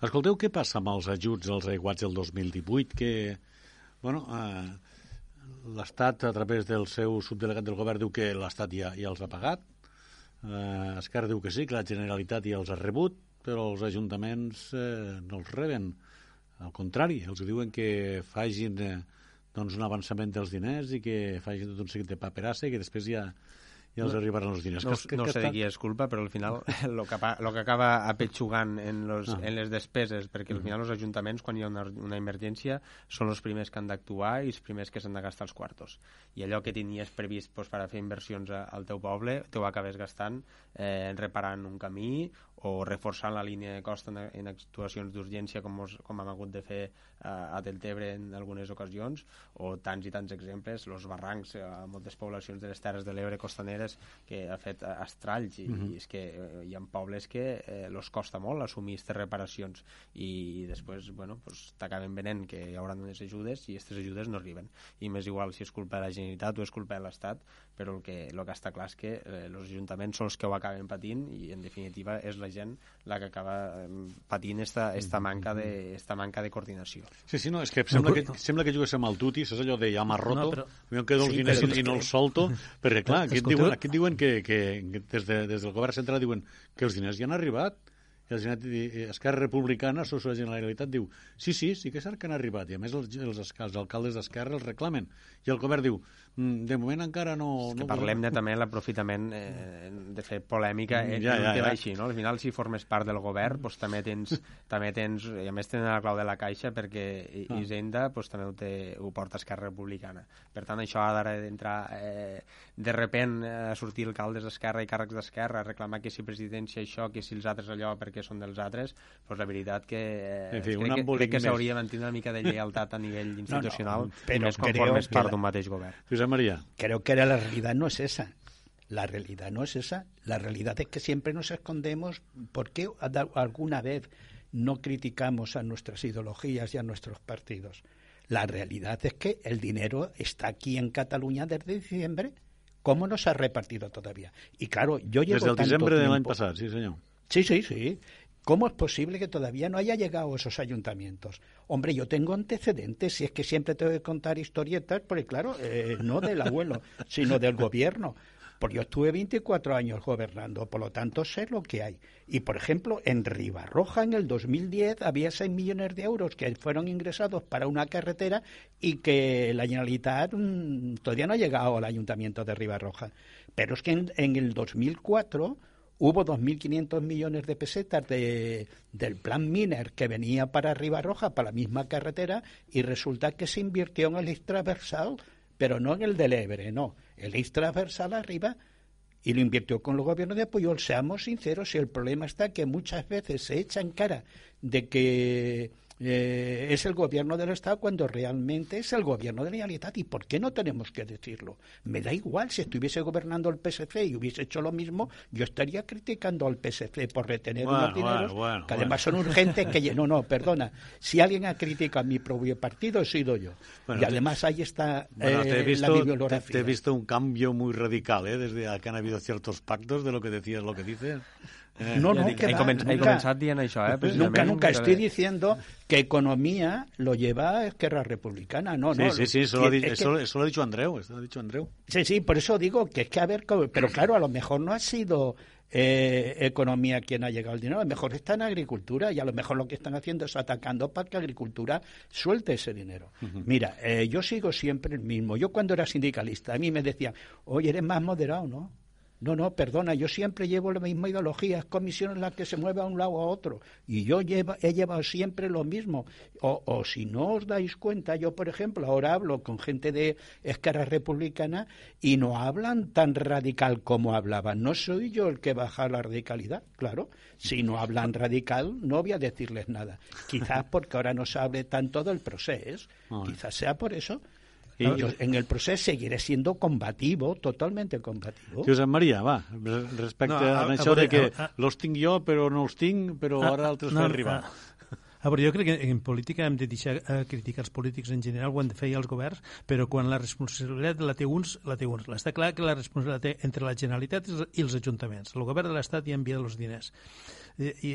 Escolteu, què passa amb els ajuts als aiguats del 2018? Que, bueno, eh, l'Estat, a través del seu subdelegat del govern, diu que l'Estat ja, ja els ha pagat. Eh, Esquerra diu que sí, que la Generalitat ja els ha rebut, però els ajuntaments eh, no els reben. Al contrari, els diuen que fagin... Eh, doncs, un avançament dels diners i que facin tot un seguit de paperassa i que després ja, ja els no, arribaran els diners. No, que, no que sé de qui és culpa, però al final [LAUGHS] [LAUGHS] el que, lo que acaba apetxugant en, los, ah. en les despeses, perquè al final els ajuntaments, quan hi ha una, una emergència, són els primers que han d'actuar i els primers que s'han de gastar els quartos. I allò que tenies previst doncs, per a fer inversions al teu poble, t'ho acabes gastant eh, reparant un camí o reforçant la línia de costa en, en actuacions d'urgència com, mos, com hem hagut de fer eh, a Deltebre en algunes ocasions o tants i tants exemples, els barrancs a moltes poblacions de les Terres de l'Ebre costaneres maneres que ha fet estralls i, uh -huh. i és que eh, hi ha pobles que eh, los costa molt assumir aquestes reparacions i, i després bueno, pues, t'acaben venent que hi haurà unes ajudes i aquestes ajudes no arriben. I més igual si és culpa de la Generalitat o és culpa de l'Estat però el que, el que està clar és que eh, els ajuntaments són els que ho acaben patint i en definitiva és la gent la que acaba patint esta, esta, manca, de, esta manca de coordinació. Sí, sí, no, és que sembla que, sembla que jugues amb el tuti, saps allò de ja m'ha roto, no, però... jo em quedo els sí, diners i, i no els solto, perquè clar, aquí et diuen, aquí diuen que, que des, de, des del govern central diuen que els diners ja han arribat, i Esquerra Republicana, sos la Generalitat, diu sí, sí, sí que és cert que han arribat, i a més els, els, els alcaldes d'Esquerra els reclamen. I el govern diu, mm, de moment encara no... És que no parlem de, també l'aprofitament eh, de fer polèmica mm, ja, ja, ja. així, no? Al final, si formes part del govern, doncs, també tens, també tens, i a més tenen la clau de la caixa perquè ah. Hisenda doncs, també ho, té, ho porta Esquerra Republicana. Per tant, això ha d'entrar eh, de repent a sortir alcaldes d'Esquerra i càrrecs d'Esquerra a reclamar que si presidència això, que si els altres allò, perquè que són dels altres, doncs la veritat que, eh, en fi, crec, que crec que s'hauria de mantenir una mica de lleialtat a nivell institucional [LAUGHS] no, no, però més part d'un mateix govern. Josep María. Creo que la realidad no es esa. La realidad no es esa. La realidad es que siempre nos escondemos. ¿Por qué alguna vez no criticamos a nuestras ideologías y a nuestros partidos? La realidad es que el dinero está aquí en Cataluña desde diciembre. ¿Cómo no se ha repartido todavía? Y claro, yo llevo Desde el diciembre del año pasado, sí, señor. Sí, sí, sí. ¿Cómo es posible que todavía no haya llegado a esos ayuntamientos? Hombre, yo tengo antecedentes, si es que siempre tengo que contar historietas, porque claro, eh, no del abuelo, [LAUGHS] sino del gobierno. Porque yo estuve 24 años gobernando, por lo tanto sé lo que hay. Y, por ejemplo, en Ribarroja en el 2010 había 6 millones de euros que fueron ingresados para una carretera y que la Generalitat mm, todavía no ha llegado al ayuntamiento de Ribarroja. Pero es que en, en el 2004 hubo 2.500 millones de pesetas de, del plan Miner que venía para Ribarroja, para la misma carretera, y resulta que se invirtió en el transversal, pero no en el del Ebre, no, el transversal arriba, y lo invirtió con los gobiernos de apoyo. Seamos sinceros, y el problema está que muchas veces se echa en cara de que eh, es el gobierno del Estado cuando realmente es el gobierno de la Generalitat. ¿Y por qué no tenemos que decirlo? Me da igual, si estuviese gobernando el PSC y hubiese hecho lo mismo, yo estaría criticando al PSC por retener unos dineros que además son urgentes que... No, no, perdona. Si alguien ha criticado a mi propio partido, he sido yo. y además ahí está eh, te he visto, la bibliografía. Te, he visto un cambio muy radical, ¿eh? Desde que han habido ciertos pactos de lo que decías, lo que dices. No, no, que he, començat, he començat dient això, eh? Nunca, nunca estoy diciendo que economía lo lleva Esquerra Republicana, no, sí, no. Sí, sí, eso, lo, es eso, que... eso lo ha dicho Andreu, eso lo ha dicho Andreu. Sí, sí, por eso digo que es que a ver, pero claro, a lo mejor no ha sido eh, economía quien ha llegado el dinero, a lo mejor está en agricultura y a lo mejor lo que están haciendo es atacando para que agricultura suelte ese dinero. Uh -huh. Mira, eh, yo sigo siempre el mismo. Yo cuando era sindicalista, a mí me decían, oye, eres más moderado, ¿no? No, no, perdona, yo siempre llevo la misma ideología, es comisión en la que se mueve a un lado a otro. Y yo lleva, he llevado siempre lo mismo. O, o, si no os dais cuenta, yo, por ejemplo, ahora hablo con gente de escara republicana y no hablan tan radical como hablaban. No soy yo el que baja la radicalidad, claro. Si no hablan radical, no voy a decirles nada. Quizás porque ahora no se hable tanto del proceso. Quizás sea por eso. Y yo en el proceso seguiré siendo combativo, totalmente combativo. Josep Maria, va, respecte no, a, a, això de que a, a, los tinc jo però no els tinc, però a, ara altres no, arribar. A, a veure, jo crec que en política hem de deixar eh, criticar els polítics en general, ho han de fer els governs, però quan la responsabilitat la té uns, la té uns. Està clar que la responsabilitat té entre la Generalitat i els ajuntaments. El govern de l'Estat ja envia els diners. I, i,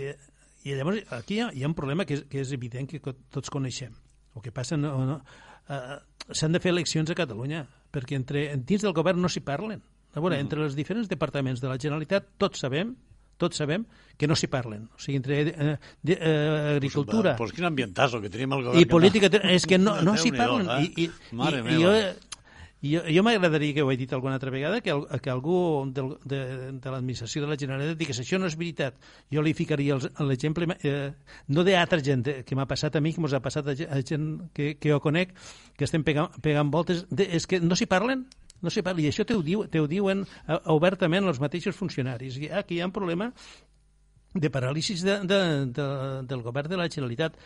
i llavors aquí hi ha, hi ha un problema que és, que és evident que tots coneixem. El que passa no, no, eh, s'han de fer eleccions a Catalunya, perquè entre, dins del govern no s'hi parlen. A veure, mm. entre els diferents departaments de la Generalitat tots sabem tots sabem que no s'hi parlen. O sigui, entre eh, de, eh, agricultura... Pues, pues quin ambientazo que tenim el govern. I política... Que... És que no, [LAUGHS] no s'hi parlen. Eh? I, i, Mare i, i jo, jo, jo m'agradaria, que ho he dit alguna altra vegada, que, el, que algú del, de, de l'administració de la Generalitat digués això no és veritat. Jo li ficaria l'exemple, eh, no d'altra gent eh, que m'ha passat a mi, que m'ha passat a, a gent que, que jo conec, que estem pegant, pegant voltes, de, és que no s'hi parlen, no sé, i això te ho, diu, te ho diuen uh, obertament els mateixos funcionaris. I aquí hi ha un problema de paràlisis de, de, de, del govern de la Generalitat.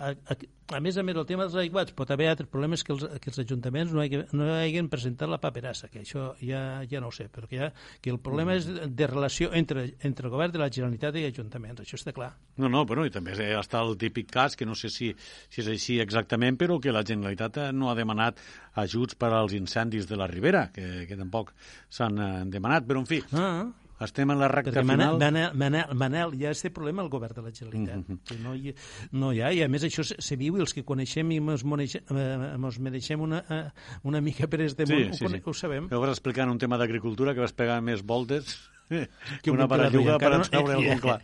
A, a, a més a més, el tema dels aiguats pot haver altres problemes que els, que els ajuntaments no, haguen, no hagin presentat la paperassa, que això ja, ja no ho sé, però que, ja, que el problema és de relació entre, entre el govern de la Generalitat i ajuntaments, això està clar. No, no, però i també està el típic cas, que no sé si, si és així exactament, però que la Generalitat eh, no ha demanat ajuts per als incendis de la Ribera, que, que tampoc s'han eh, demanat, però en fi... Ah, estem en la recta perquè final. Manel, Manel, Manel, ja és el problema el govern de la Generalitat. Mm -hmm. no, hi, no hi ha, i a més això se, se viu i els que coneixem i ens eh, mereixem una, eh, una mica per este sí, món, sí, ho, sí. ho sabem. Que vas explicant un tema d'agricultura que vas pegar més voltes [LAUGHS] que una baralluga per no, treure algun [LAUGHS] clar.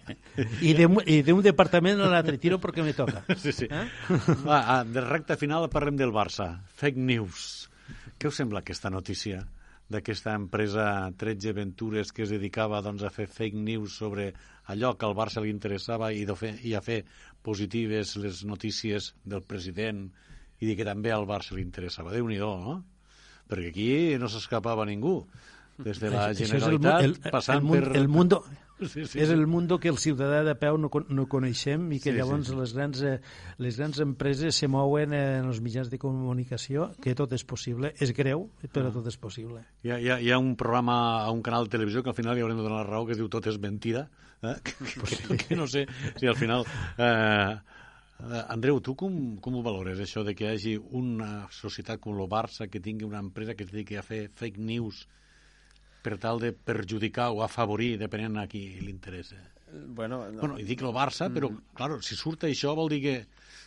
I d'un de, un departament a l'altre tiro perquè me toca. [LAUGHS] Sí, sí. Eh? Va, de recta final parlem del Barça. Fake news. Què us sembla aquesta notícia? D'aquesta empresa 13 Ventures que es dedicava doncs, a fer fake news sobre allò que al Barça li interessava i, fer, i a fer positives les notícies del president i dir que també al Barça li interessava. déu nhi no? Perquè aquí no s'escapava ningú. Des de la Generalitat, el, el, passant el, el, per... El mundo, Sí, sí, és el mundo que el ciutadà de peu no, no coneixem i que Sí, llavors sí, sí. Les, grans, eh, les grans empreses se mouen en els mitjans de comunicació, que tot és possible. És greu, però tot és possible. Hi ha, hi, ha, hi ha un programa a un canal de televisió que al final li haurem de donar la raó que es diu Tot és mentida, eh? [LAUGHS] que, que, que no sé si al final... Eh, eh, Andreu, tu com, com ho valores, això de que hi hagi una societat com el Barça que tingui una empresa que es dediqui a fer fake news per tal de perjudicar o afavorir, depenent a qui li interessa? Bueno, no. Bueno, i dic el Barça, però, clar, si surt això vol dir que...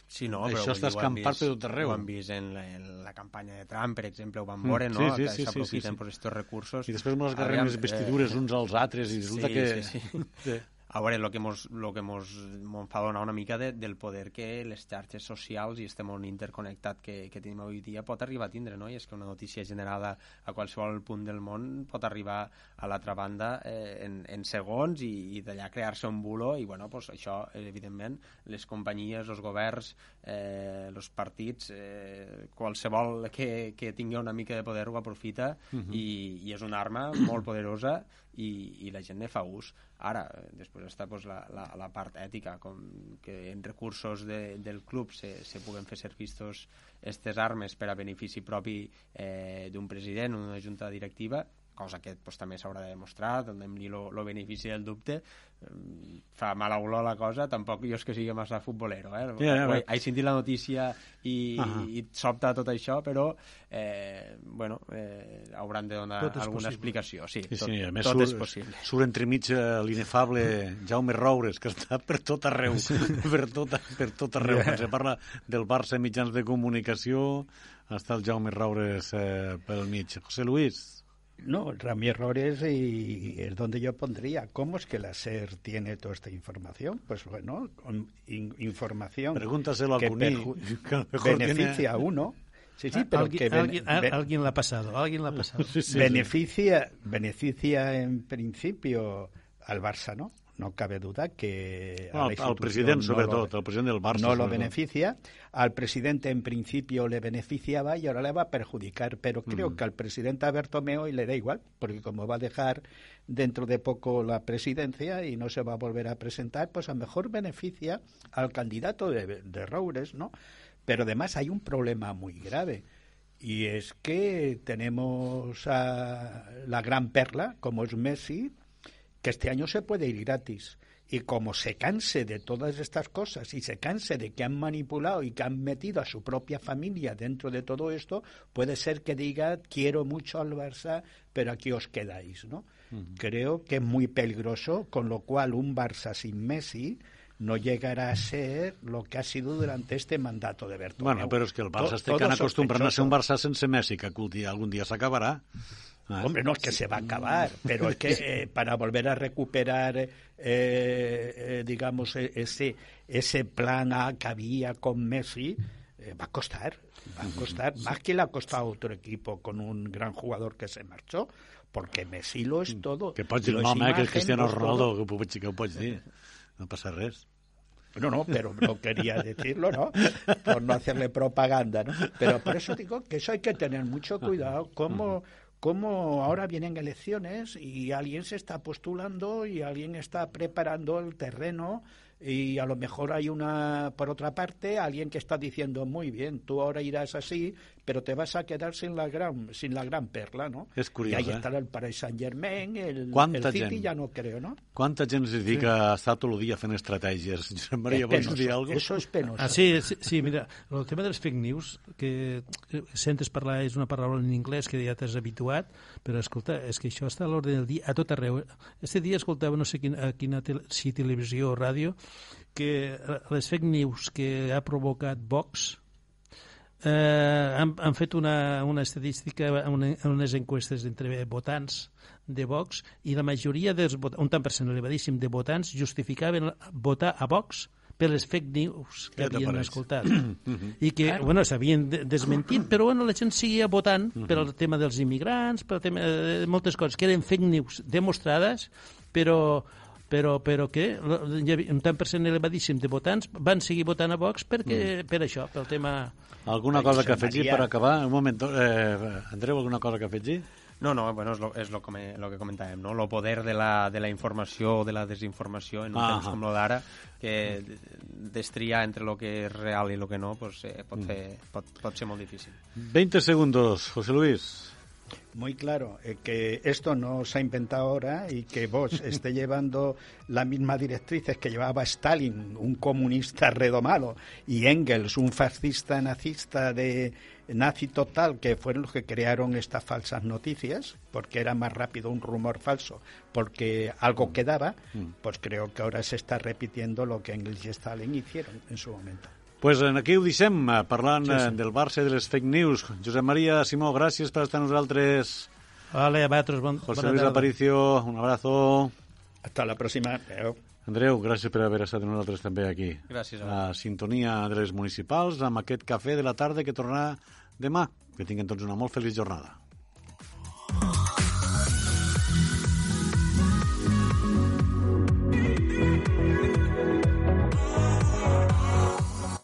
Sí, no, Això però està ho hem escampat per tot arreu. Ho hem vist en la, en la campanya de Trump, per exemple, ho vam Mm, veure, sí, no? sí, sí, sí, s'aprofiten sí, sí. per aquests recursos. I després mos agarrem Aviam, les vestidures eh, uns als altres i resulta sí, que... sí, sí. [LAUGHS] A veure, el que mos, lo que mos, mos fa donar una mica de, del poder que les xarxes socials i este món interconnectat que, que tenim avui dia pot arribar a tindre, no? I és que una notícia generada a qualsevol punt del món pot arribar a l'altra banda eh, en, en segons i, i d'allà crear-se un bulo i, bueno, pues això, evidentment, les companyies, els governs, eh, els partits, eh, qualsevol que, que tingui una mica de poder ho aprofita i, i és una arma [COUGHS] molt poderosa i, i la gent ne fa ús. Ara, després està pues, la, la, la part ètica, com que en recursos de, del club se, se puguen fer servir aquestes armes per a benefici propi eh, d'un president o d'una junta directiva, cosa que pues, també s'haurà de demostrar, donem-li el benefici del dubte, fa mala olor la cosa, tampoc jo és que sigui massa futbolero, eh? Ja, ja, He, sentit la notícia i, Ahà. i et sobta tot això, però eh, bueno, eh, hauran de donar és alguna possible. explicació. Sí, Sí, tot, sí, a més tot és surt, possible. surt entremig eh, l'inefable Jaume Roures, que està per tot arreu, [LAUGHS] per tot, per tot arreu. Quan se parla del Barça mitjans de comunicació, està el Jaume Roures eh, pel mig. José Luis, No, Rami Errores y es donde yo pondría. ¿Cómo es que la SER tiene toda esta información? Pues bueno, con in- información pregúntaselo a que Cuní, [LAUGHS] que a lo mejor beneficia tiene- a uno. Sí, sí, pero alguien, que ben- alguien, alguien l'ha passado, alguien [LAUGHS] l'ha passado. Sí, sí, sí. beneficia, beneficia en principio al Barça, ¿no? No cabe duda que la Al, al institución president, no lo- al president del Barça. no lo beneficia. Al presidente en principio le beneficiaba y ahora le va a perjudicar, pero creo que al presidente a Bertomeo y le da igual, porque como va a dejar dentro de poco la presidencia y no se va a volver a presentar, pues a lo mejor beneficia al candidato de, de Roures, ¿no? Pero además hay un problema muy grave. Y es que tenemos a la gran perla, como es Messi, que este año se puede ir gratis. Y como se canse de todas estas cosas y se canse de que han manipulado y que han metido a su propia familia dentro de todo esto, puede ser que diga quiero mucho al Barça, pero aquí os quedáis, ¿no? Creo que es muy peligroso, con lo cual un Barça sin Messi no llegará a ser lo que ha sido durante este mandato de Bertomeu. Bueno, però és que el Barça To- està todo acostumbrant a ser un. Barça sense Messi, que algun dia, algun dia s'acabarà. Ah. Hombre, no es que se va a acabar, pero es que [LAUGHS] eh, para volver a recuperar, eh, eh, digamos, e- ese, ese plan A que había con Messi, eh, va a costar, va a costar, más que le ha costado a otro equipo con un gran jugador que se marchó, porque Messi lo es todo. Que pots dir el nom, eh, que és Cristiano Ronaldo, que, ho pots, que ho pots dir. No passa res. No, no, pero no quería decirlo, ¿no? Por no hacerle propaganda, ¿no? Pero por eso digo que eso hay que tener mucho cuidado. Como, como ahora vienen elecciones y alguien se está postulando y alguien está preparando el terreno y a lo mejor hay una, por otra parte, alguien que está diciendo, muy bien, tú ahora irás así, pero te vas a quedar sin la gran, sin la gran perla, ¿no? És curiós, y ahí eh? estarà el Paris Saint-Germain, el, Quanta el City gent? ya no creo, ¿no? Quanta gent es dedica a estar tot el dia fent estratègies? [LAUGHS] Josep Maria, Es vols penoso, dir alguna cosa? Eso es penoso. Ah, sí, sí, sí, mira, el tema dels fake news, que que sentes parlar, és una paraula en anglès que ja t'has habituat, però escolta, és que això està a l'ordre del dia a tot arreu. Este dia escoltava no sé quina, a quina tele, si televisió o ràdio que eh, les fake news que ha provocat Vox eh, han, han fet una, una estadística, una, unes enquestes entre votants de Vox i la majoria dels vot- un tant per cent elevadíssim de votants justificaven votar a Vox per les fake news que te havien escoltat. [CLEARS THROAT] I que, bueno, s'havien de- desmentit però bueno, la gent seguia votant per al tema dels immigrants, per al tema de moltes coses que eren fake news demostrades però però, però que un tant per cent elevadíssim de votants van seguir votant a Vox perquè, per això, pel tema... Alguna cosa que afegir per acabar? Un moment, eh, Andreu, alguna cosa que afegir? No, no, bueno, és lo, és lo, que, lo que comentàvem, no? Lo poder de la, de la informació o de la desinformació en un Ah, temps com el d'ara, que destriar entre lo que és real i lo que no pues, eh, pot, fer, pot, pot ser molt difícil. 20 segundos, José Luis. Muy claro, eh, que esto no se ha inventado ahora y que vos [LAUGHS] esté llevando las mismas directrices que llevaba Stalin, un comunista redomado, y Engels, un fascista nazista de nazi total, que fueron los que crearon estas falsas noticias, porque era más rápido un rumor falso, porque algo quedaba, pues creo que ahora se está repitiendo lo que Engels y Stalin hicieron en su momento. Pues en aquí ho deixem, eh, parlant Sí, sí, sí. del Barça i de les fake news. Josep Maria Simó, gràcies per estar amb nosaltres. Vale, a vosaltres, bon, José bona Luis tarda. Aparicio, un abrazo. Hasta la próxima. Adeu. Andreu, gràcies per haver estat amb nosaltres també aquí. Gràcies a La sintonia de les municipals amb aquest cafè de la tarda que tornarà demà. Que tinguin tots una molt feliç jornada.